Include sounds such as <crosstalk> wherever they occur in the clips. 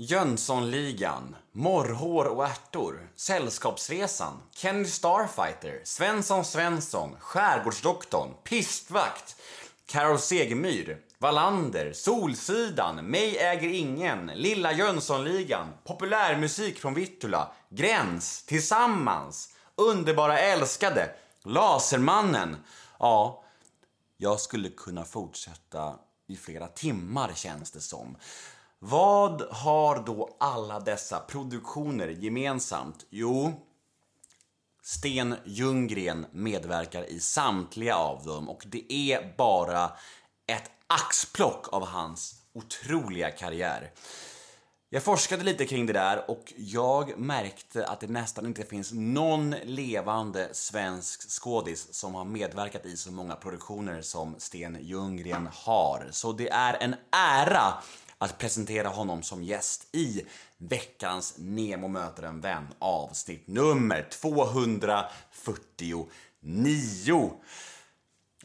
Jönssonligan, Morrhår och ärtor, Sällskapsresan, Kenny Starfighter, Svensson Svensson, Skärgårdsdoktorn, Pistvakt, Carol Segemyhr, Wallander, Solsidan, Mig äger ingen, Lilla Jönssonligan, Populärmusik från Vittula, Gräns, Tillsammans, Underbara älskade, Lasermannen. Ja, jag skulle kunna fortsätta i flera timmar känns det som. Vad har då alla dessa produktioner gemensamt? Jo, Sten Ljunggren medverkar i samtliga av dem och det är bara ett axplock av hans otroliga karriär. Jag forskade lite kring det där och jag märkte att det nästan inte finns någon levande svensk skådis som har medverkat i så många produktioner som Sten Ljunggren har. Så det är en ära att presentera honom som gäst i veckans Nemo möter en vän avsnitt nummer 249.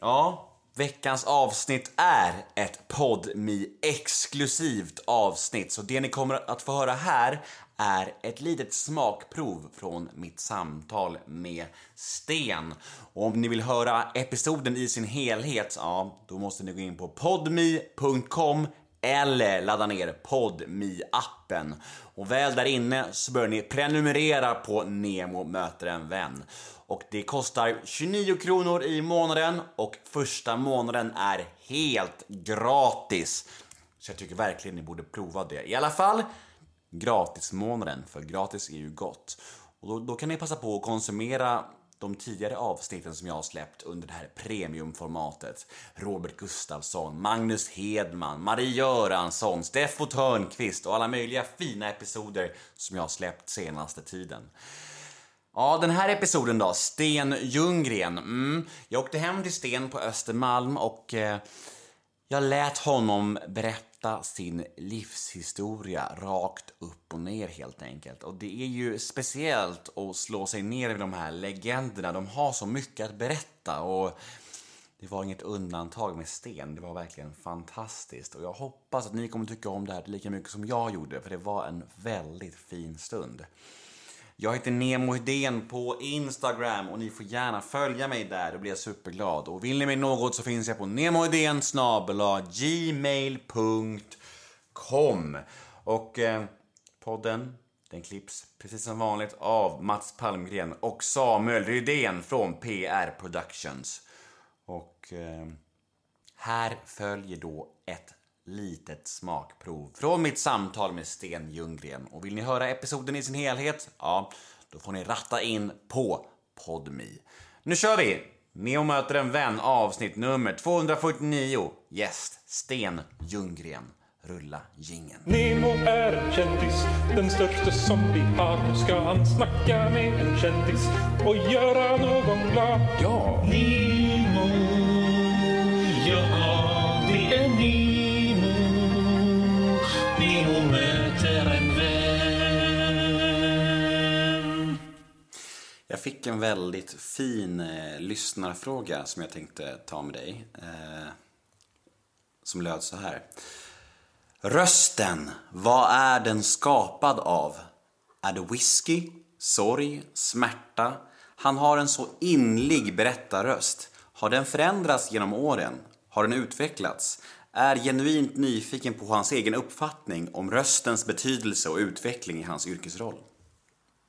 Ja, veckans avsnitt är ett podmi exklusivt avsnitt så det ni kommer att få höra här är ett litet smakprov från mitt samtal med Sten. Och om ni vill höra episoden i sin helhet, ja, då måste ni gå in på podmi.com eller ladda ner podmi appen Och väl där inne så bör ni prenumerera på Nemo möter en vän. Och det kostar 29 kronor i månaden och första månaden är helt gratis. Så jag tycker verkligen ni borde prova det. I alla fall gratismånaden, för gratis är ju gott. Och då, då kan ni passa på att konsumera de tidigare avsnitten som jag har släppt under det här premiumformatet. Robert Gustafsson, Magnus Hedman, Marie Göransson, Steffo Törnqvist och alla möjliga fina episoder som jag har släppt senaste tiden. Ja, den här episoden då, Sten Ljunggren. Mm, jag åkte hem till Sten på Östermalm och eh, jag lät honom berätta sin livshistoria rakt upp och ner helt enkelt. Och det är ju speciellt att slå sig ner vid de här legenderna. De har så mycket att berätta och det var inget undantag med Sten. Det var verkligen fantastiskt och jag hoppas att ni kommer tycka om det här lika mycket som jag gjorde för det var en väldigt fin stund. Jag heter Nemo Hedén på Instagram och ni får gärna följa mig där, då blir jag superglad. Och vill ni mig något så finns jag på nemohedén gmail.com. Och eh, podden, den klipps precis som vanligt av Mats Palmgren och Samuel Rydén från PR Productions. Och eh, här följer då ett litet smakprov från mitt samtal med Sten Ljunggren. Och vill ni höra episoden i sin helhet? Ja, då får ni ratta in på Podmi. Nu kör vi! Neo möter en vän avsnitt nummer 249. Gäst Sten Ljunggren. Rulla gingen. Nemo är en kändis, den största som vi har. Nu ska han snacka med en kändis och göra någon glad. Ja! Nemo, fick en väldigt fin eh, lyssnarfråga som jag tänkte ta med dig. Eh, som löd så här. Rösten, vad är den skapad av? Är det whisky, sorg, smärta? Han har en så inlig berättarröst. Har den förändrats genom åren? Har den utvecklats? Är genuint nyfiken på hans egen uppfattning om röstens betydelse och utveckling i hans yrkesroll.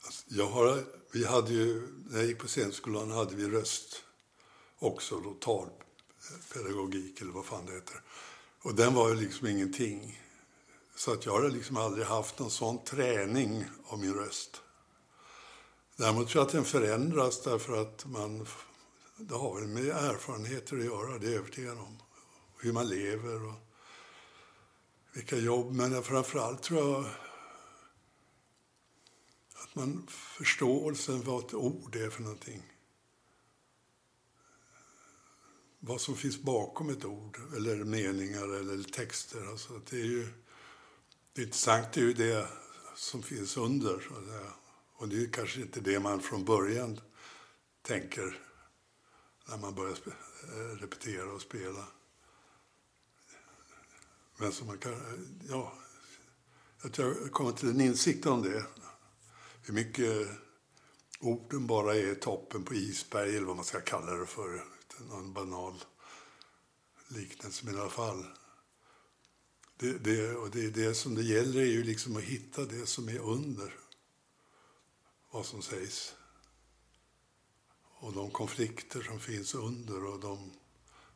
Alltså, jag har, vi hade ju, när jag gick på scenskolan hade vi röst också, då talpedagogik eller vad fan det heter. Och den var ju liksom ingenting. Så att jag har liksom aldrig haft någon sån träning av min röst. Däremot tror jag att den förändras därför att man, det har väl med erfarenheter att göra, det är jag övertygad om. Hur man lever och vilka jobb. Men framförallt tror jag att man förståelsen vad ett ord är för någonting. Vad som finns bakom ett ord, eller meningar eller texter. Alltså det är ju det intressanta är ju det som finns under. Så att säga. Och det är kanske inte det man från början tänker när man börjar spe- eh, repetera och spela. Men som man kan, ja, att jag har kommit till en insikt om det. Hur mycket orden bara är toppen på isberg eller vad man ska kalla det för. Någon banal liknelse, men i alla fall. Det, det, och det, det som det gäller är ju liksom att hitta det som är under vad som sägs. Och de konflikter som finns under och de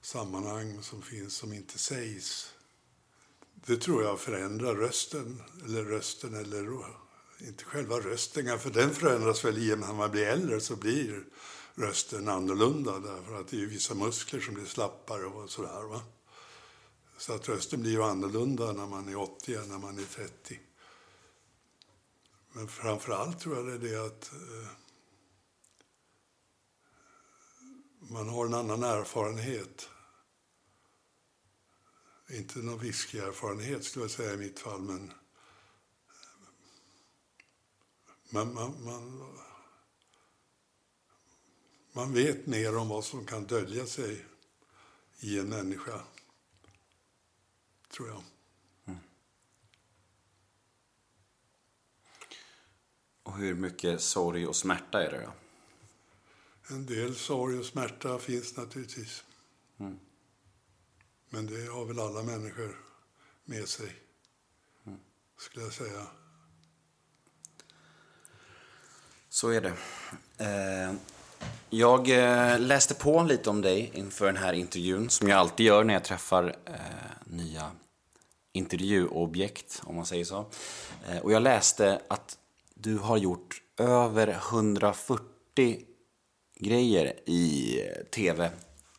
sammanhang som finns som inte sägs. Det tror jag förändrar rösten, eller rösten, eller inte själva rösten, för den förändras väl i och med att man blir äldre så blir rösten annorlunda därför att det är vissa muskler som blir slappare och sådär. Va? Så att rösten blir ju annorlunda när man är 80 än när man är 30. Men framför allt tror jag det är det att eh, man har en annan erfarenhet. Inte någon whiskyerfarenhet skulle jag säga i mitt fall, men man, man, man, man vet mer om vad som kan dölja sig i en människa, tror jag. Och hur mycket sorg och smärta är det då? En del sorg och smärta finns naturligtvis. Men det har väl alla människor med sig, skulle jag säga. Så är det. Eh, jag eh, läste på lite om dig inför den här intervjun, som jag alltid gör när jag träffar eh, nya intervjuobjekt, om man säger så. Och jag läste att du har gjort över 140 grejer i tv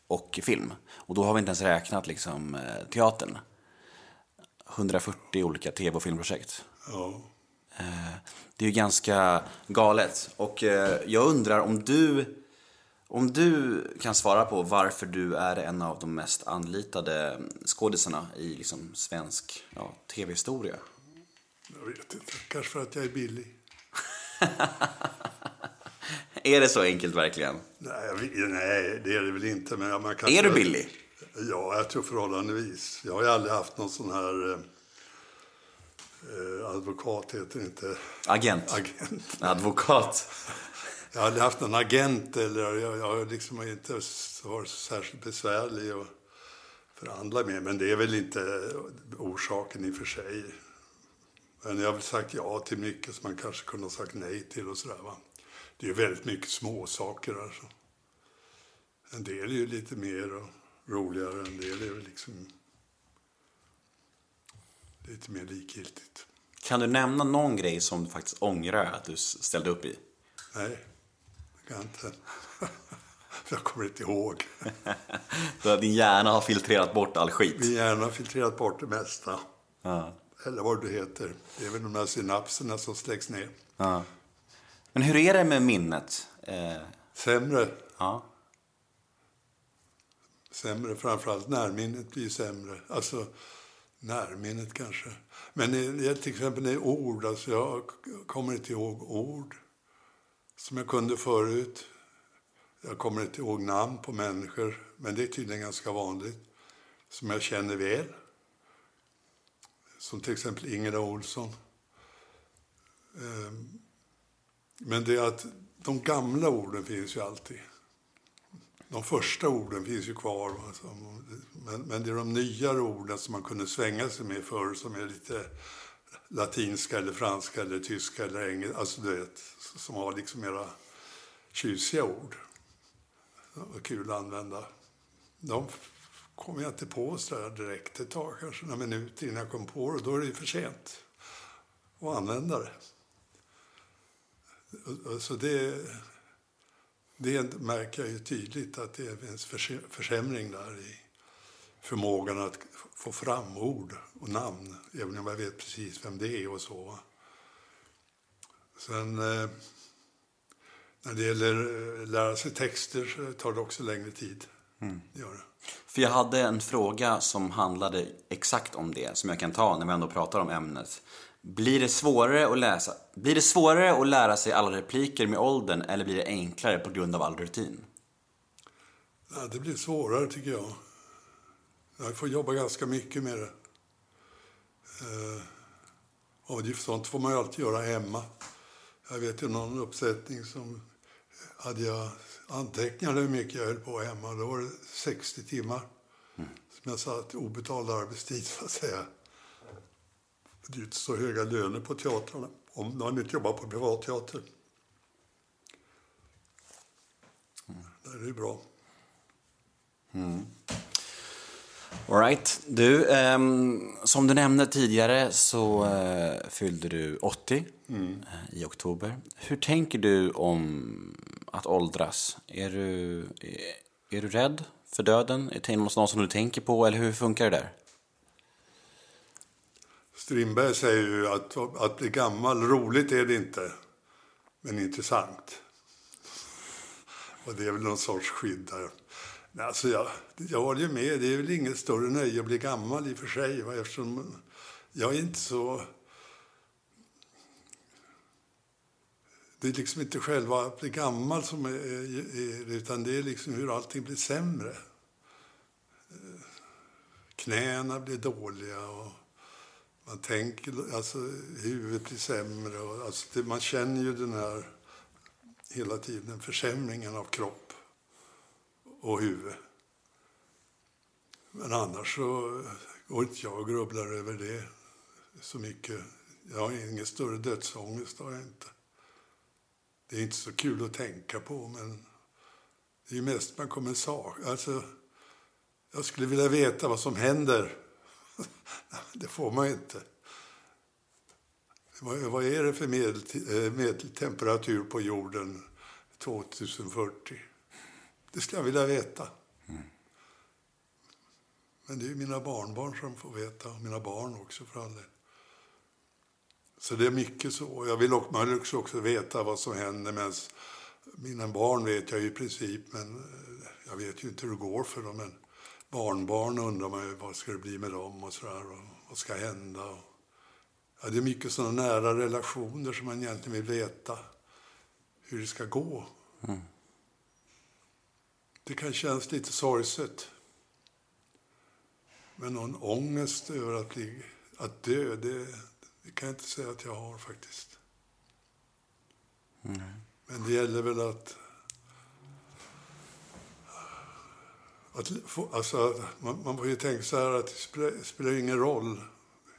och film. Och då har vi inte ens räknat liksom, teatern. 140 olika tv och filmprojekt. Ja. Eh, Det är ju ganska galet. Och eh, jag undrar om du, om du kan svara på varför du är en av de mest anlitade skådisarna i liksom svensk ja, tv-historia. Jag vet inte. Kanske för att jag är billig. <laughs> Är det så enkelt verkligen? Nej, nej det är det väl inte. Men man kan Är du billig? Ja, jag tror förhållandevis. Jag har ju aldrig haft någon sån här... Eh, advokat heter inte. Agent? Agent. Advokat? <laughs> Jag har aldrig haft någon agent eller jag, jag har liksom inte varit särskilt besvärlig att förhandla med. Men det är väl inte orsaken i och för sig. Men jag har väl sagt ja till mycket som man kanske kunde ha sagt nej till och sådär va. Det är ju väldigt mycket små saker alltså. En del är ju lite mer och roligare, en del är väl liksom lite mer likgiltigt. Kan du nämna någon grej som du faktiskt ångrar att du ställde upp i? Nej, det kan jag inte. <laughs> jag kommer inte ihåg. <laughs> Din hjärna har filtrerat bort all skit. Min hjärna har filtrerat bort det mesta. Ja. Eller vad det heter. Det är väl de här synapserna som släcks ner. Ja. Men hur är det med minnet? Eh, Sämre. ja. Sämre, framförallt närminnet blir sämre. Alltså, närminnet kanske. Men till exempel i ord, alltså jag kommer inte ihåg ord som jag kunde förut. Jag kommer inte ihåg namn på människor, men det är tydligen ganska vanligt. Som jag känner väl. Som till exempel Ingela Olsson. Ehm, men det är att de gamla orden finns ju alltid. De första orden finns ju kvar. Alltså. Men, men det är de nyare orden som man kunde svänga sig med förr som är lite latinska eller franska eller tyska eller engelska. Alltså du vet, som har liksom mera tjusiga ord. Det var kul att använda. De kom jag inte på så där direkt. Det tar kanske några minuter innan jag kom på det. Då är det ju för sent att använda det. Så det, det märker jag ju tydligt att det förse- försämring där i förmågan att få fram ord och namn, även om jag vet precis vem det är och så. Sen eh, när det gäller eh, lära sig texter så tar det också längre tid. Det gör det. För jag hade en fråga som handlade exakt om det, som jag kan ta när vi ändå pratar om ämnet. Blir det svårare att läsa? Blir det svårare att lära sig alla repliker med åldern eller blir det enklare på grund av all rutin? Ja, det blir svårare tycker jag. Jag får jobba ganska mycket med det. Eh, Och det, sånt får man ju alltid göra hemma. Jag vet ju någon uppsättning som hade jag antecknade hur mycket jag höll på hemma. Då var det 60 timmar som jag satt obetald arbetstid så att säga. Det är inte så höga löner på teatrarna om man inte jobbar på privatteater. Är det bra. All right. Du, ehm, som du nämnde tidigare så eh, fyllde du 80 eh, i oktober. Hur tänker du om att åldras? Är du, är, är du rädd för döden? Är det något som du tänker på eller hur funkar det där? Strindberg säger ju att att bli gammal, roligt är det inte, men intressant. Och det är väl någon sorts skydd där. Nej, Alltså jag, jag håller ju med, det är väl inget större nöje att bli gammal i och för sig. Va? Eftersom jag är inte så... Det är liksom inte själva att bli gammal som är, är utan det är liksom hur allting blir sämre. Knäna blir dåliga och man tänker, alltså huvudet blir sämre. Och, alltså det, man känner ju den här hela tiden försämringen av kropp och huvud. Men annars så går inte jag och grubblar över det så mycket. Jag har ingen större dödsångest, har jag inte. Det är inte så kul att tänka på, men det är ju mest man kommer sak. Alltså, jag skulle vilja veta vad som händer. <laughs> det får man ju inte. Vad, är det för eh, medeltemperatur på jorden 2040? Det skulle jag vilja veta. Men det är ju mina barnbarn som får veta, och mina barn också för all del. Så det är mycket så. Jag vill också, också, veta vad som händer medan mina barn vet jag ju i princip, men eh, jag vet ju inte hur det går för dem. Men barnbarn undrar man ju vad ska det bli med dem och sådär, och vad ska hända? Och, ja, det är mycket sådana nära relationer som man egentligen vill veta hur det ska gå. Det kan kännas lite sorgset. Men någon ångest över att, bli, att dö, det, det kan jag inte säga att jag har faktiskt. Men det gäller väl att... att få, alltså, man, man får ju tänka så här att det spelar, spelar ingen roll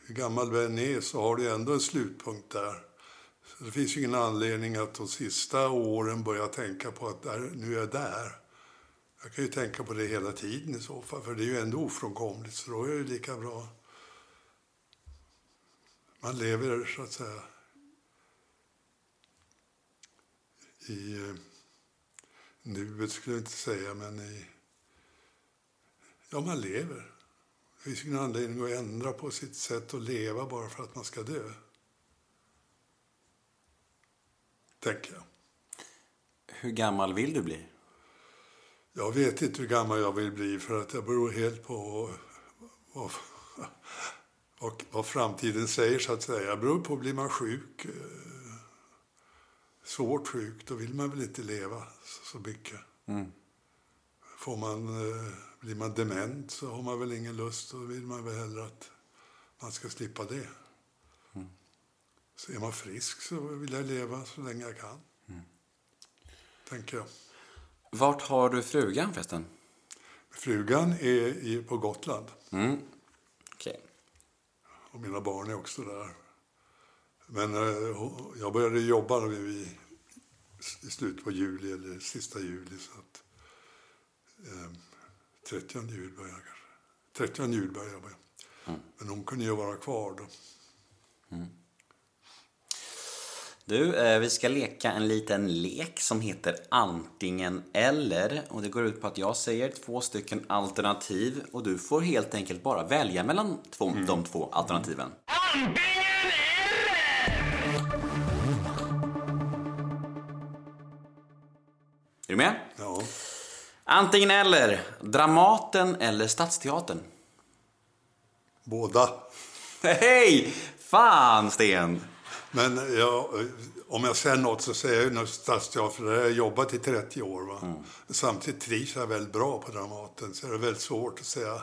hur gammal du än är så har du ändå en slutpunkt där. Så det finns ju ingen anledning att de sista åren börja tänka på att där, nu är jag där. Jag kan ju tänka på det hela tiden i så fall, för det är ju ändå ofrånkomligt. Så då är det lika bra. Man lever så att säga i eh, nuet skulle jag inte säga, men i... Ja, man lever. Det finns ingen anledning att ändra på sitt sätt att leva bara för att man ska dö. Tänker jag. Hur gammal vill du bli? Jag vet inte hur gammal jag vill bli för att det beror helt på vad, vad, vad framtiden säger så att säga. Det beror på, blir man sjuk, eh, svårt sjuk, då vill man väl inte leva så, mycket. Får man, eh, blir man dement så har man väl ingen lust, då vill man väl hellre att man ska slippa det. Så är man frisk så vill jag leva så länge jag kan. Tänker jag. Vart har du frugan förresten? Frugan är i, på Gotland. Okej. Och mina barn är också där. Men eh, jag började jobba i, i slutet på juli, eller sista juli. Så att, eh, 30 juli började jag kanske. 30 juli började jag. börja. Men hon kunde ju vara kvar då. Du, eh, vi ska leka en liten lek som heter antingen eller. Och det går ut på att jag säger två stycken alternativ och du får helt enkelt bara välja mellan två, de två alternativen. Är du med? Ja. Antingen eller. Dramaten eller Stadsteatern? Båda. Hej! Fan, Sten! Men jag, om jag säger något så säger jag nu Stadsteatern, där har jag jobbat i 30 år. Va? Samtidigt trivs jag väldigt bra på Dramaten, så det är väldigt svårt att säga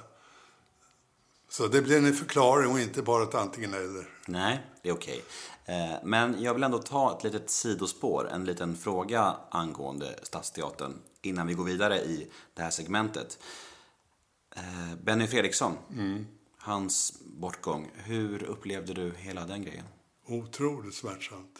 Så det blir en förklaring och inte bara ett antingen eller. Nej, det är okej. Eh, Men jag vill ändå ta ett litet sidospår, en liten fråga angående Stadsteatern innan vi går vidare i det här segmentet. Eh, Benny Fredriksson, hans bortgång. Hur upplevde du hela den grejen? Otroligt smärtsamt.